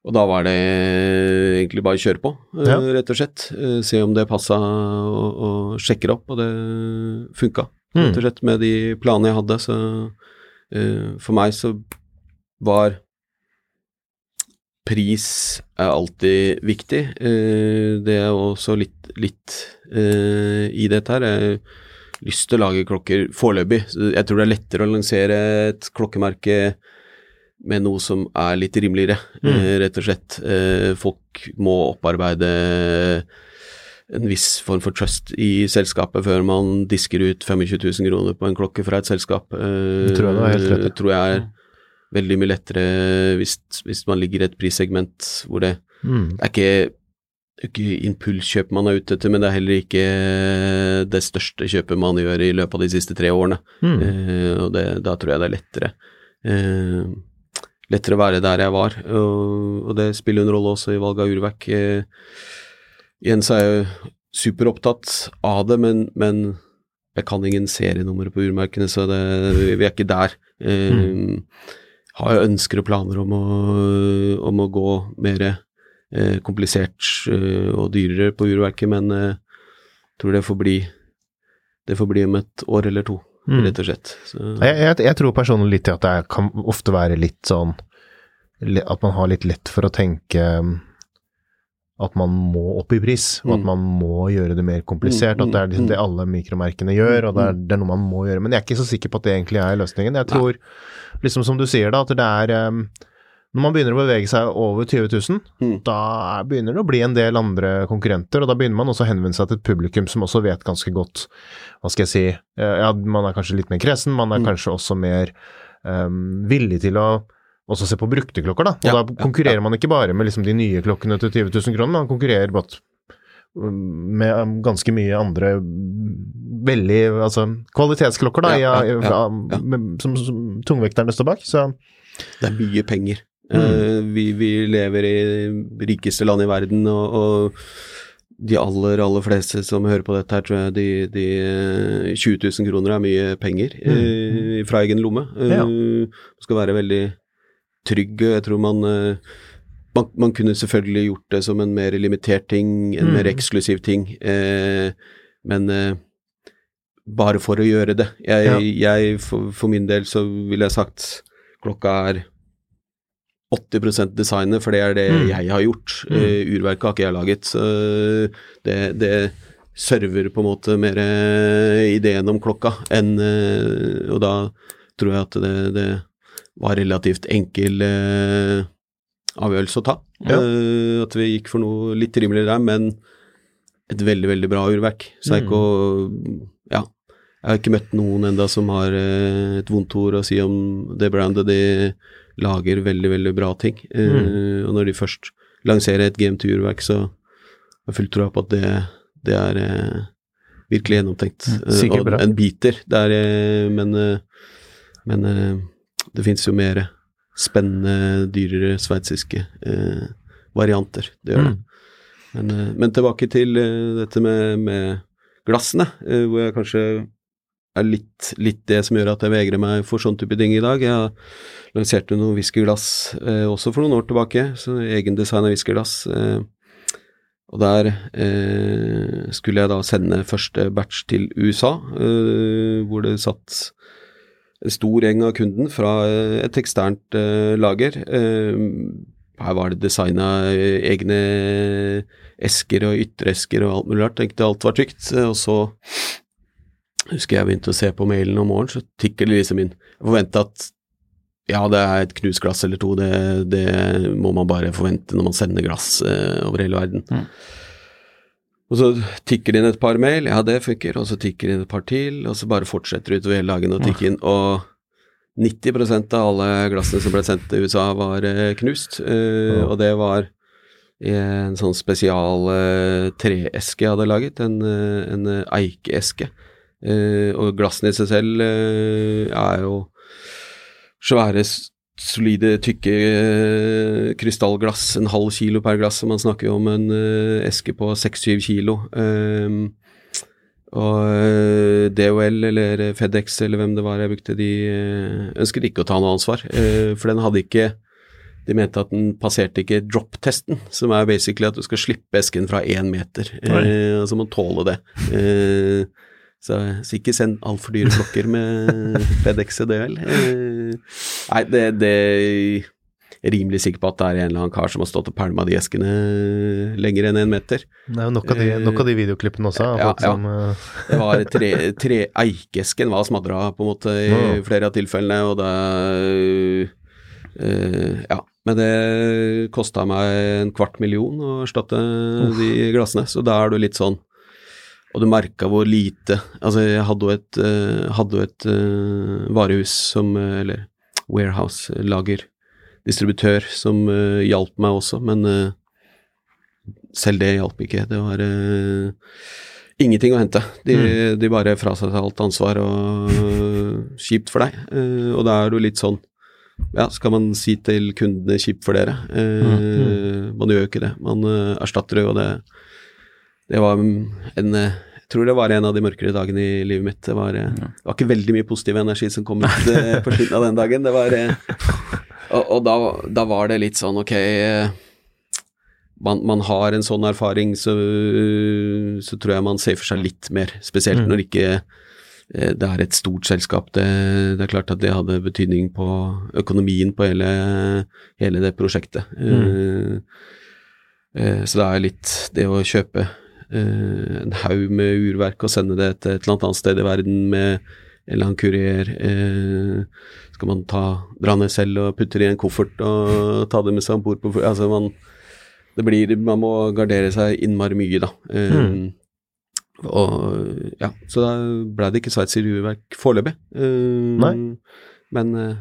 og da var det egentlig bare å kjøre på, eh, Ja. rett og slett. Eh, se om det passa, og, og sjekke det opp, og det funka, rett og slett, med de planene jeg hadde. Så uh, for meg så var pris er alltid viktig. Uh, det er også litt, litt uh, i dette her. Jeg har lyst til å lage klokker foreløpig. Jeg tror det er lettere å lansere et klokkemerke med noe som er litt rimeligere, mm. rett og slett. Eh, folk må opparbeide en viss form for trust i selskapet før man disker ut 25 000 kroner på en klokke fra et selskap. Eh, Det tror jeg det er helt rett Det tror jeg er veldig mye lettere hvis, hvis man ligger i et prissegment hvor det, mm. er ikke, ikke impulskjøp man er ute etter, men det er heller ikke det største kjøpet man gjør i løpet av de siste tre årene. Mm. Eh, og det, da tror jeg det er lettere. Eh, lettere å være der jeg var, og, det spiller en rolle også i valget av urverk. Jens igjen så er jo superopptatt av det, men, men jeg kan ingen serienumre på urmerkene, så det, vi er ikke der. Eh, Har jo ønsker og planer om å, om å gå mer eh, komplisert eh, og dyrere på urverket, men jeg tror det får bli det får bli om et år eller to, Mm. rett og slett. Så, Jeg, jeg, jeg tror personlig litt til at det kan ofte være litt sånn At man har litt lett for å tenke um, at man må opp i pris, og at Mm. man må gjøre det mer komplisert. Mm, At det er liksom mm, det alle mikromerkene gjør, og det er, det er noe man må gjøre. Men jeg er ikke så sikker på at det egentlig er løsningen. Jeg tror, liksom som du sier da, at det er um, Når man begynner å bevege seg over 20 000, Mm. da er- begynner det å bli en del andre konkurrenter, og da begynner man også å henvende seg til et publikum som også vet ganske godt Hva skal jeg si eh, Ja, man er kanskje litt mer kresen, man er Mm. kanskje også mer um, villig til å også se på brukte klokker, da. Og Ja, da ja, konkurrerer man ikke bare med liksom de nye klokkene til 20 000 kroner, man konkurrerer bare um, med um, ganske mye andre um, veldig Altså kvalitetsklokker, da, Ja, i- ja, ja, ja. med- som, som tungvekterne står bak. Så Det er mye penger. Mm. Eh, vi, vi lever i rikeste land i verden, og, og de aller, aller fleste som hører på dette her, tror jeg de, de eh, 20 000 kroner er mye penger eh, fra egen lomme. Uh, Ja. Man skal være veldig trygg. Jeg tror man, uh, man Man kunne selvfølgelig gjort det som en mer limitert ting, en Mm. mer eksklusiv ting, eh, men eh, bare for å gjøre det. Jeg, Ja. jeg for, for min del så ville jeg sagt klokka er 80% designet, for det er det Mm. jeg har gjort. Eh, urverket har ikke jeg laget. Så det, det server på en måte mer eh, ideen om klokka enn uh, Og da tror jeg at det, det var relativt enkel uh, avgjørelse å ta. Ja. At vi gikk for noe litt rimeligere der, men et veldig, veldig bra urverk. Psycho Ja. Jeg har ikke møtt noen enda som har et vondt ord å si om det brandet. De lager veldig, veldig bra ting. Eh, Og når de først lanserer et GMT-urverk, så har jeg full tro på at det, det er eh, virkelig gjennomtenkt. Eh, sikkert og en biter, er, eh, men, men det finnes jo mer spennende, dyrere sveitsiske eh, varianter. Det gjør det. Men, eh, men tilbake til dette med, med glassene, eh, hvor jeg kanskje er litt, litt det som gjør at jeg vegrer meg for sånn type ting i dag. Jeg lanserte noen whiskyglass eh, også for noen år tilbake, så egendesigna whiskyglass. Eh, og der eh, skulle jeg da sende første batch til USA, eh, hvor det satt en stor gjeng av kunden fra eh, et eksternt eh, lager. Her var det designa egne esker og ytteresker og alt mulig rart. Tenkte alt var trygt. Og så husker jeg begynte å se på mailen om morgenen, så tikker det liksom inn. Jeg forventa at ja, det er et knust glass eller to, det, det må man bare forvente når man sender glass eh, over hele verden. Mm. Og så tikker det inn et par mail, ja det funker, og så tikker det inn et par til, og så bare fortsetter det utover hele dagen å tikke inn. Og 90% av alle glassene som ble sendt til USA, var eh, knust, eh, og det var i en sånn spesial eh, treeske jeg hadde laget, en, en eikeeske. Eh, og glassene i seg selv eh, er jo svære, solide, tykke eh, krystallglass, en halv kilo per glass, så man snakker jo om en eske på 6-7 kilo. Ehm, og DHL eller FedEx eller hvem det var jeg brukte, de ønsket ikke å ta noe ansvar, for den hadde ikke de mente at den passerte ikke drop-testen, som er basically at du skal slippe esken fra én meter. Eh, altså man tåler det. Eh, så, så ikke send altfor dyre klokker med [LAUGHS] FedEx DHL. Eh, nei, det, det jeg er rimelig sikker på at det er en eller annen kar som har stått og pælma de eskene lenger enn én meter. Det er jo nok av de, nok av de videoklippene også. Ja, folk ja. som, uh... Det var tre, tre Eikesken var smadra på en måte i Ja. flere av tilfellene, og da uh, Ja. Men det kosta meg en kvart million å erstatte de glassene, så da er du litt sånn Og du merka hvor lite Altså, jeg hadde jo et, eh, hadde jo et uh, varehus som eh, Eller warehouse, eh, lager, distributør, som uh, hjalp meg også, men uh, selv det hjalp ikke. Det var ingenting å hente. De, de bare frasa seg alt ansvar og kjipt for deg. Og da er du litt sånn Ja, skal man si til kundene kjipt for dere? Mm. Man gjør jo ikke det. Man erstatter det, og det Det var en jeg tror det var en av de mørkere dagene i livet mitt. Det var, eh, det var ikke veldig mye positiv energi som kom ut eh, [LAUGHS] på slutten av den dagen. Det var eh, Og, og da, da var det litt sånn, ok man, man har en sånn erfaring, så, så tror jeg man ser for seg litt mer. Spesielt når ikke det er et stort selskap. Det, det er klart at det hadde betydning på økonomien på hele, hele det prosjektet. Mm. Uh, uh, så det er litt det å kjøpe en haug med urverk og sende det til et eller annet sted i verden med en eller annen kurier. Eh, skal man ta, dra ned selv og putte det i en koffert og ta det med seg om bord på Altså, man det blir, man må gardere seg innmari mye, da. Eh, Og ja, så da ble det ikke Sveits i urverk foreløpig. Eh, Nei. Men eh,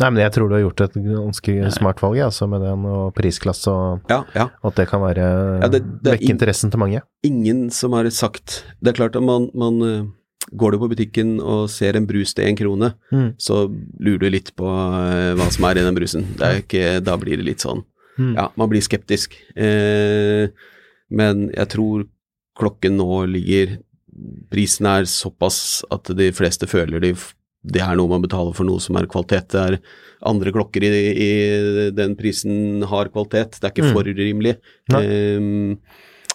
Nei, men jeg tror du har gjort et ganske smart valg, altså, med den og prisklasse, og ja, ja. at det kan være Ja, det- det er vekke interessen til mange. Ingen som har sagt Det er klart at man, man eh, Går du på butikken og ser en brus til én krone, Mm. så lurer du litt på eh, hva som er i den brusen. Det er ikke, da blir det litt sånn Mm. Ja, man blir skeptisk. Eh, men jeg tror klokken nå ligger Prisen er såpass at de fleste føler de, det er noe man betaler for noe som er kvalitet. Det er andre klokker i, i den prisen har kvalitet. Det er ikke Mm. for rimelig. Um,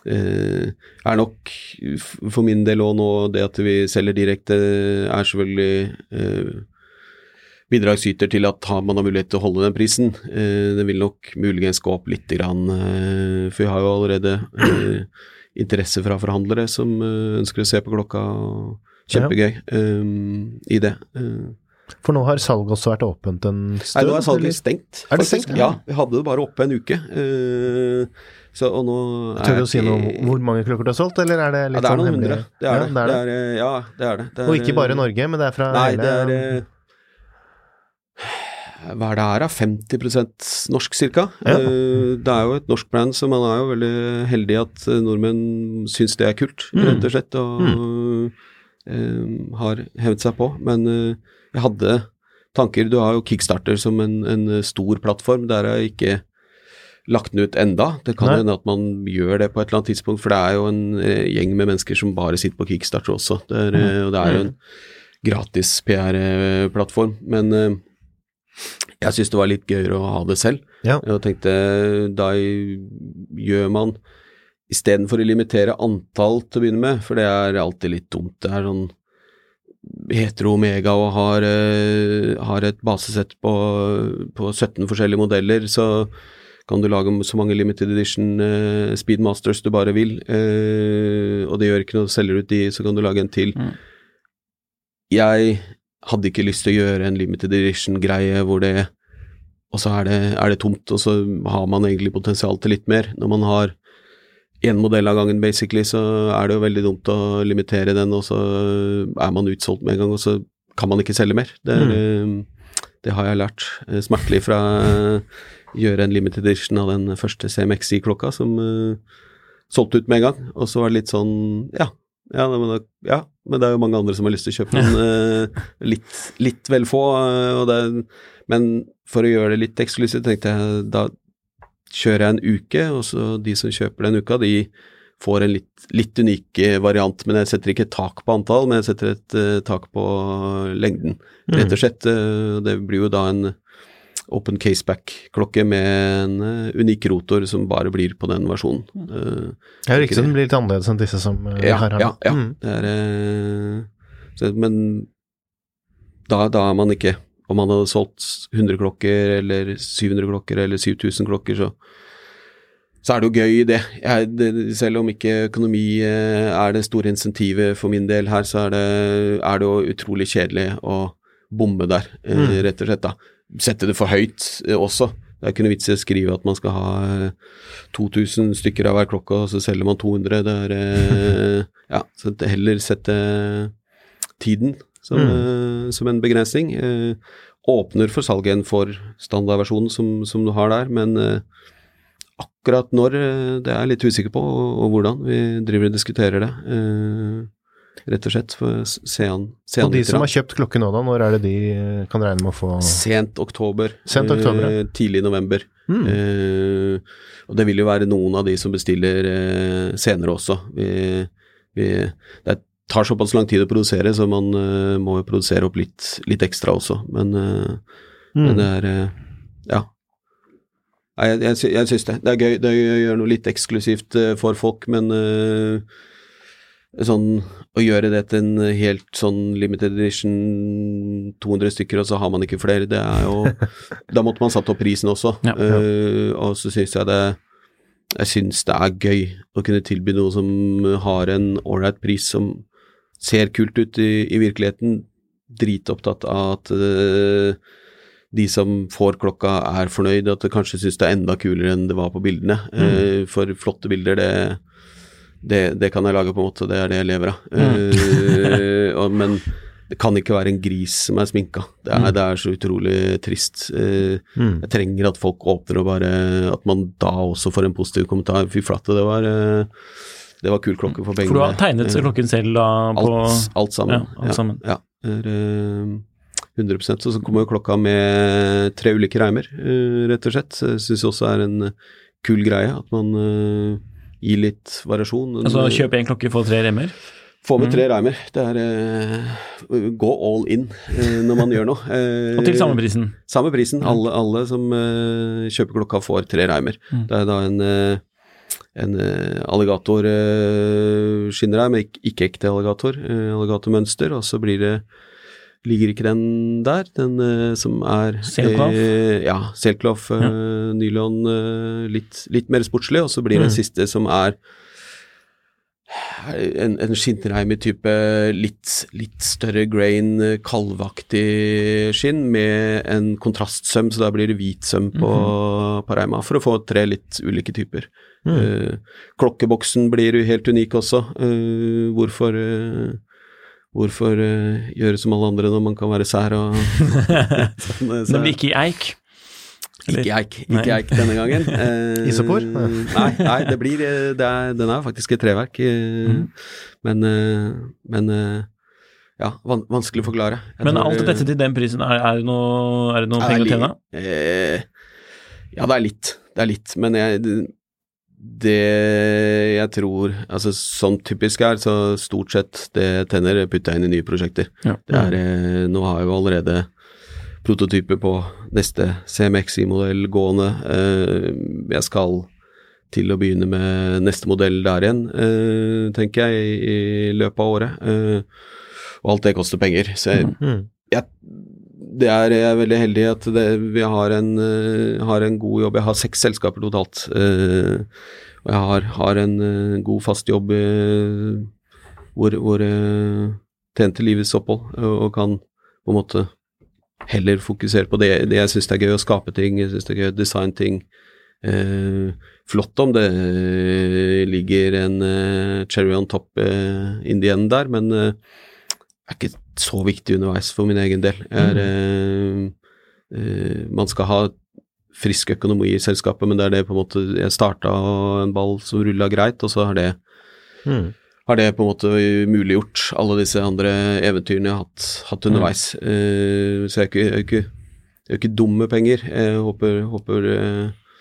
uh, er nok for min del òg nå det at vi selger direkte, er selvfølgelig uh, bidragsyter til at man har mulighet til å holde den prisen. Eh, det vil nok muligens gå opp litt, grann, eh, for vi har jo allerede eh, interesse fra forhandlere som eh, ønsker å se på klokka. og Kjempegøy um, i det. Uh, For nå har salget også vært åpent en stund? Nei, nå er salget eller? stengt. Er det faktisk. stengt? Ja, vi hadde det bare oppe en uke. Uh, så, og nå Tør du å si noe om hvor mange klokker du har solgt, eller er det ja, litt det er sånn noen hundre. Det er ja, det. det, er det. det er, eh, ja, det er det. det Og er, ikke bare Norge, men det er fra Nei, hele det er eh, hva er det her, da? 50% norsk ca. Ja. det er jo et norsk brand, så man er jo veldig heldig at nordmenn syns det er kult, Mm. rett og slett, og eh, har hevet seg på. Men eh, jeg hadde tanker Du har jo Kickstarter som en, en stor plattform. Der har jeg ikke lagt den ut enda. Det kan hende at man gjør det på et eller annet tidspunkt, for det er jo en eh, gjeng med mennesker som bare sitter på Kickstarter også. Det er, eh, og det er jo en gratis PR-plattform. Men eh, jeg syns det var litt gøyere å ha det selv. Ja. Jeg tenkte da gjør man Istedenfor å limitere antall til å begynne med, for det er alltid litt dumt. Det er sånn Hetero Omega og har, eh, har et basesett på, på 17 forskjellige modeller, så kan du lage så mange limited edition eh, Speedmasters du bare vil, eh, og det gjør ikke noe, selger du ut de, så kan du lage en til. Mm. Jeg hadde ikke lyst til å gjøre en limited edition-greie hvor det Og så er det, er det tomt, og så har man egentlig potensial til litt mer. Når man har én modell av gangen, basically, så er det jo veldig dumt å limitere den, og så er man utsolgt med en gang, og så kan man ikke selge mer. Det, er, mm. det har jeg lært eh, smertelig fra å gjøre en limited edition av den første CMXI-klokka, som uh, solgte ut med en gang. Og så var det litt sånn Ja, ja, men, da, ja, men det er jo mange andre som har lyst til å kjøpe den. Uh, [LAUGHS] litt, litt vel få. Uh, det, men for å gjøre det litt eksklusivt, tenkte jeg da kjører jeg en uke, og så de som kjøper den uka, de får en litt, litt unik variant. Men jeg setter ikke tak på antall, men jeg setter et uh, tak på lengden, rett og slett. Uh, det blir jo da en open caseback-klokke med en uh, unik rotor som bare blir på den versjonen. Jeg Det er riktig, den blir litt annerledes enn disse som ja, her ja, ja. Mm. Det er, så, men da, da er man ikke Om man hadde solgt 100 klokker eller 700 klokker eller 7000 klokker, så, så er det jo gøy i det. Det. Selv om ikke økonomi eh, er det store insentivet for min del her, så er det, er det jo utrolig kjedelig å bomme der, eh, Mm. rett og slett. da. Sette det for høyt eh, også. Det er ikke noe vits i å skrive at man skal ha eh, 2000 stykker av hver klokke, og så selger man 200. Det er [LAUGHS] Ja, så det heller sette tiden som, eh, som en begrensning. Eh, åpner for salg igjen for standardversjonen som, som du har der, men eh, akkurat når, det er jeg litt usikker på, og, og hvordan. Vi driver og diskuterer det. eh, rett og slett. For å s- se an, Og de som har kjøpt klokke nå, da, når er det de kan regne med å få Sent oktober. Sent oktober, ja. eh, tidlig november. Mm. Eh, og det vil jo være noen av de som bestiller senere også. Vi, vi, det tar såpass lang tid å produsere, så man uh, må jo produsere opp litt, litt ekstra også. Men, uh, Mm. men det er eh, Ja. Nei, Jeg, jeg, jeg syns det. Det er gøy. Det gjøre noe litt eksklusivt for folk, men sånn å gjøre det til en helt sånn limited edition 200 stykker, og så har man ikke flere, det er jo [LAUGHS] Da måtte man satt opp prisen også. Ja, ja. Og så syns jeg det Jeg syns det er gøy å kunne tilby noe som har en ålreit pris, som ser kult ut i, i virkeligheten. Dritopptatt av at uh, de som får klokka er fornøyd, at de kanskje syns det er enda kulere enn det var på bildene. Eh, for flotte bilder, det, det, det kan jeg lage på en måte, det er det jeg lever av. Uh, og, men det kan ikke være en gris som er sminka. Det er, det er så utrolig trist. Uh, Mm. jeg trenger at folk åpner og bare At man da også får en positiv kommentar. Fy flate, det var eh, Det var kul klokke for pengene. For du har tegnet Eh, klokken selv da på Alt, alt sammen. Ja, alt sammen. Ja, er, eh, 100 Så så kommer jo klokka med tre ulike reimer, eh, rett og slett. Jeg syns også er en kul greie at man gir litt variasjon. Altså kjøp én klokke, få tre remmer? Få med tre reimer. Det er uh, gå all in uh, når man gjør noe. Uh, [LAUGHS] Og til samme prisen. samme prisen. Alle, alle som kjøper klokka, får tre reimer. Mm. Det er da en, en alligatorskinner alligator uh, skinner her, men ikke, ikke ekte alligator. Uh, alligatormønster, og så blir det Ligger ikke den der, den uh, som er Selkloff? eh, ja, Selkloff, uh, nylon, uh, litt, litt mer sportslig, og så blir det Mm. en siste som er en, en skinnreim i type litt, litt større grain, kalvaktig skinn med en kontrastsøm, så da blir det hvit søm på, på reima, for å få tre litt ulike typer. Mm. Uh, klokkeboksen blir jo helt unik også. Uh, hvorfor, uh, hvorfor gjøre som alle andre når man kan være sær og [LAUGHS] [LAUGHS] sånn, så- Men ikke i eik. Eller- Ikke eik, Nei. ikke eik denne gangen. [LAUGHS] Eh, Isopor? Nei, nei, det blir eh, det er, Den er faktisk et treverk, Mhm. men, eh, men ja, van, vanskelig å forklare. Jeg Men tror, alt dette til den prisen, er, er det noe, er det noe ja, penger å tjene? Eh, ja, det er litt. Det er litt, men jeg det jeg tror Altså sånn typisk er, så stort sett det tenner putter jeg inn i nye prosjekter. Ja. Det er, nå har jeg jo allerede prototyper på neste CMXI-modell gående. Eh, jeg skal til å begynne med neste modell der igjen, eh, tenker jeg, i, løpet av året. Eh, og alt det koster penger. Så jeg, Mm. jeg, det er, jeg er veldig heldig at det, vi har en, har en god jobb. Jeg har seks selskaper totalt. og jeg har, har en god fast jobb hvor, hvor jeg tjente livets opphold og kan på en måte heller fokusere på det, det jeg syns er gøy, å skape ting, jeg syns det er gøy å designe ting. Eh, flott om det eh, ligger en eh, cherry on top eh, in the end der, men eh, er ikke så viktig underveis for min egen del. Er, eh, eh, man skal ha frisk økonomi i selskapet, men det er det på en måte Jeg starta en ball som rulla greit, og så har det, Mm. Har det på en måte muliggjort alle disse andre eventyrene jeg har hatt, hatt underveis. Eh, så jeg er ikke, jeg er ikke, dum med penger. Jeg håper, håper uh,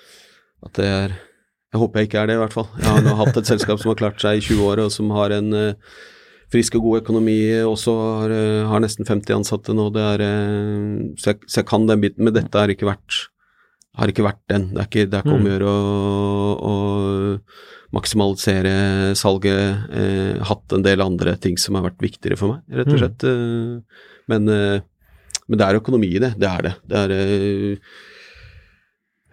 at det er Jeg håper jeg ikke er det, i hvert fall. Jeg har nå hatt et selskap som har klart seg i 20 år, og som har en uh, frisk og god økonomi, også har, har nesten 50 ansatte nå. Det er, så, jeg, så jeg kan den biten, men dette har ikke vært har ikke vært den. Det er ikke, det er ikke om å gjøre å, å maksimalisere salget. Eh, hatt en del andre ting som har vært viktigere for meg, rett og slett. Mm. men, eh, men det er økonomi i det. Det er det. det er, eh,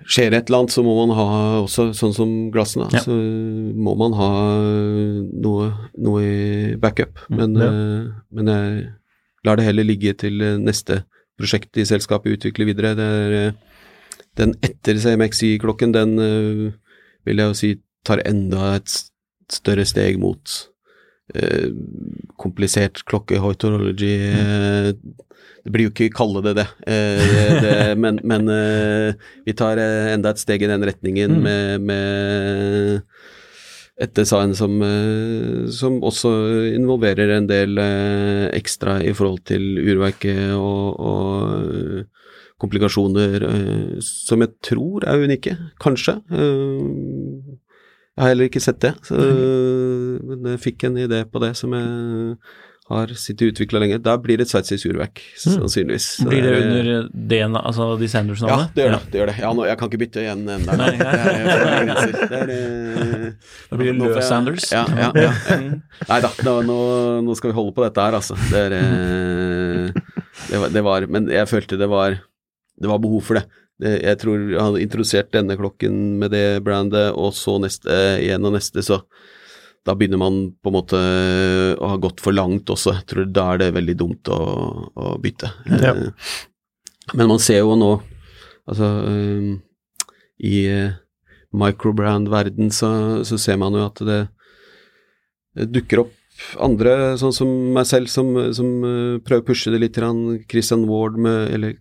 Skjer et eller annet, så må man ha også, sånn som glassene, Ja. så må man ha noe, noe i backup. Men, Ja. men jeg lar det heller ligge til neste prosjekt i selskapet utvikler videre. Det er den etter CMXI-klokken, den vil jeg jo si tar enda et større steg mot eh, komplisert klokke, horology eh, Det blir jo ikke kalle det det, eh, det [LAUGHS] men, men eh, vi tar eh, enda et steg i den retningen med, med et design som, eh, som også involverer en del ekstra i forhold til urverket og, og komplikasjoner som jeg tror er unike, kanskje. Eh, jeg har heller ikke sett det, så, men jeg fikk en idé på det som jeg har sittet utvikla lenge. Da blir det et sveitsisk urverk, sannsynligvis. Så Blir det er- under DNA, altså de ja, Sanders-navnet? det gjør det. det, gjør det. Ja, nå, jeg kan ikke bytte igjen den der. Nei, Det er, det eh, Da blir det Løe Sanders. Ja, ja, ja. Nei da, nå, nå, skal vi holde på dette her, altså. Det, er, eh, det, var, det var Men jeg følte det var Det var behov for det. Jeg tror jeg hadde introdusert denne klokken med det brandet, og så neste, igjen og neste, så da begynner man på en måte å ha gått for langt også. Jeg tror Da er det veldig dumt å, å bytte. Ja. Eh, Men man ser jo nå, altså eh, I eh, microbrand-verden så, så ser man jo at det, dukker opp andre, sånn som meg selv, som, som prøver å pushe det litt. Christian Ward med Eller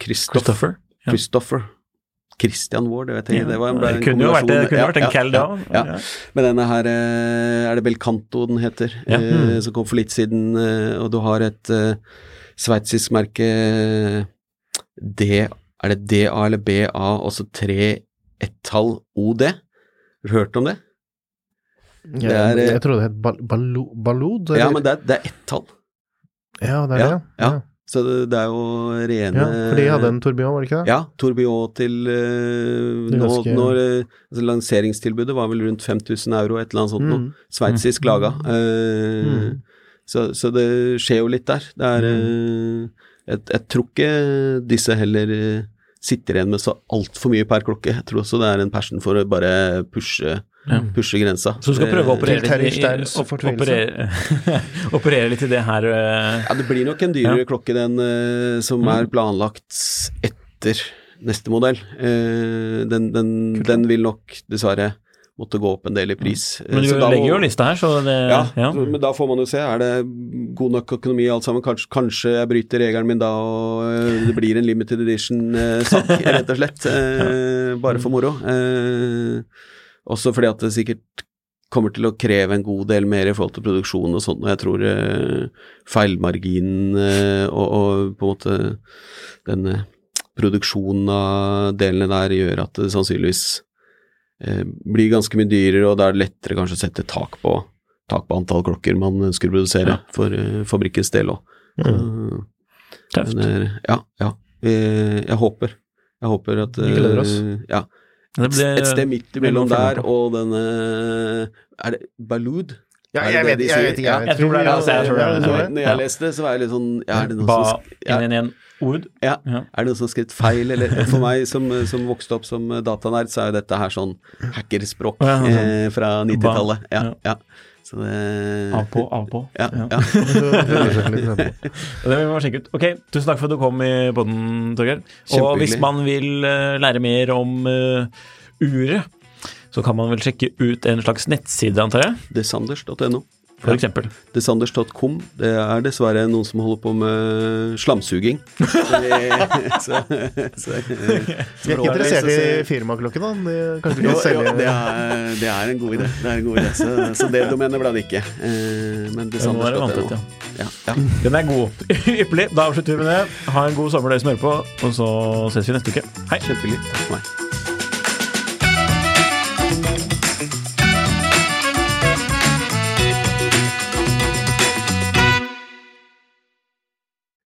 Christopher? Ja. Christopher. Christian Ward, jeg vet ikke. Ja, det var en, ble en det kunne jo vært, det kunne Ja, vært en ja, Cal ja, da. ja. Men denne her eh, er det Belcanto den heter, Ja. eh, som kom for litt siden, eh, og du har et sveitsisk merke D, Er det DA eller BA, også tre ett-tall OD? Har du hørt om det? Jeg, Det er, jeg trodde det het bal Ballod? Ja, men det er, det er ett-tall. ja, det er Ja, det, ja. Så det, det er jo rene Ja, for de hadde en tourbillon, var det ikke det? Ja, Tourbillon til er nå, når, altså Lanseringstilbudet var vel rundt 5000 euro, et eller annet sånt noe. Mm. Sveitsisk laga. Uh, Mm. så, så det skjer jo litt der. Det er Mm. eh, jeg, jeg tror ikke disse heller sitter igjen med så altfor mye per klokke. Jeg tror også det er en passion for å bare pushe, Ja. pushe grensa. Så du skal prøve å operere litt i- operere, [LAUGHS] operere litt i det her eh, Ja, det blir nok en dyrere Ja. klokke den eh, som Mm. er planlagt etter neste modell. Eh, den, den, den vil nok dessverre måtte gå opp en del i pris. Men du legger jo lista her, så det ja, ja. men da får man jo se. Er det god nok økonomi alt sammen? Kanskje, kanskje jeg bryter regelen min da, og det blir en limited edition-sak, rett og slett. [LAUGHS] ja. bare for moro. Eh, også fordi at det sikkert kommer til å kreve en god del mer i forhold til produksjon og sånt, og jeg tror eh, feilmarginen eh, og, og på en måte den eh, produksjonen av delene der gjør at det sannsynligvis eh, blir ganske mye dyrere, og da er det lettere kanskje å sette tak på, tak på antall klokker man ønsker å produsere for uh, fabrikkens del òg. Tøft. Ja, ja. Jeg, jeg håper. Jeg håper at Vi gleder oss. eh, Ja. Det Et, et sted midt imellom noe der og denne Er det Balud? Ja, Er det jeg vet, jeg vet ikke. Jeg, Jeg tror det er det, altså, jeg tror det er. Når, når jeg leste det, så var jeg litt sånn ja, Er det noen Ba som 111 ord. ja. Ja. Er det noen som har skrevet feil, eller For meg som, som vokste opp som datanerd, så er jo dette her sånn hackerspråk ja. eh, fra 90-tallet. Ja, Ja. Så det Av på, av på. Ja, Ja. ja. [LAUGHS] Det vil vi sjekke ut. Ok, tusen takk for at du kom i podden, Torgeir. Og hvis man vil eh, lære mer om uh, uret, så kan man vel sjekke ut en slags nettside, antar jeg? Desanders.no. For eksempel. Desanders.com. Det er dessverre noen som holder på med slamsuging. [LAUGHS] Så så, så, Vi er ikke interessert i firmaklokken, da. Du Jo, kan jo, selge det, er, det er en god idé. Det er en god idé. Så, så det domenet ble det ikke. Eh, men Desanders.no. ja. Ja, ja. Den er god. [LAUGHS] Ypperlig. Da avslutter vi med det. Ha en god sommer, dere som hører på, og så ses vi neste uke. Hei. Kjempehyggelig. Takk for meg.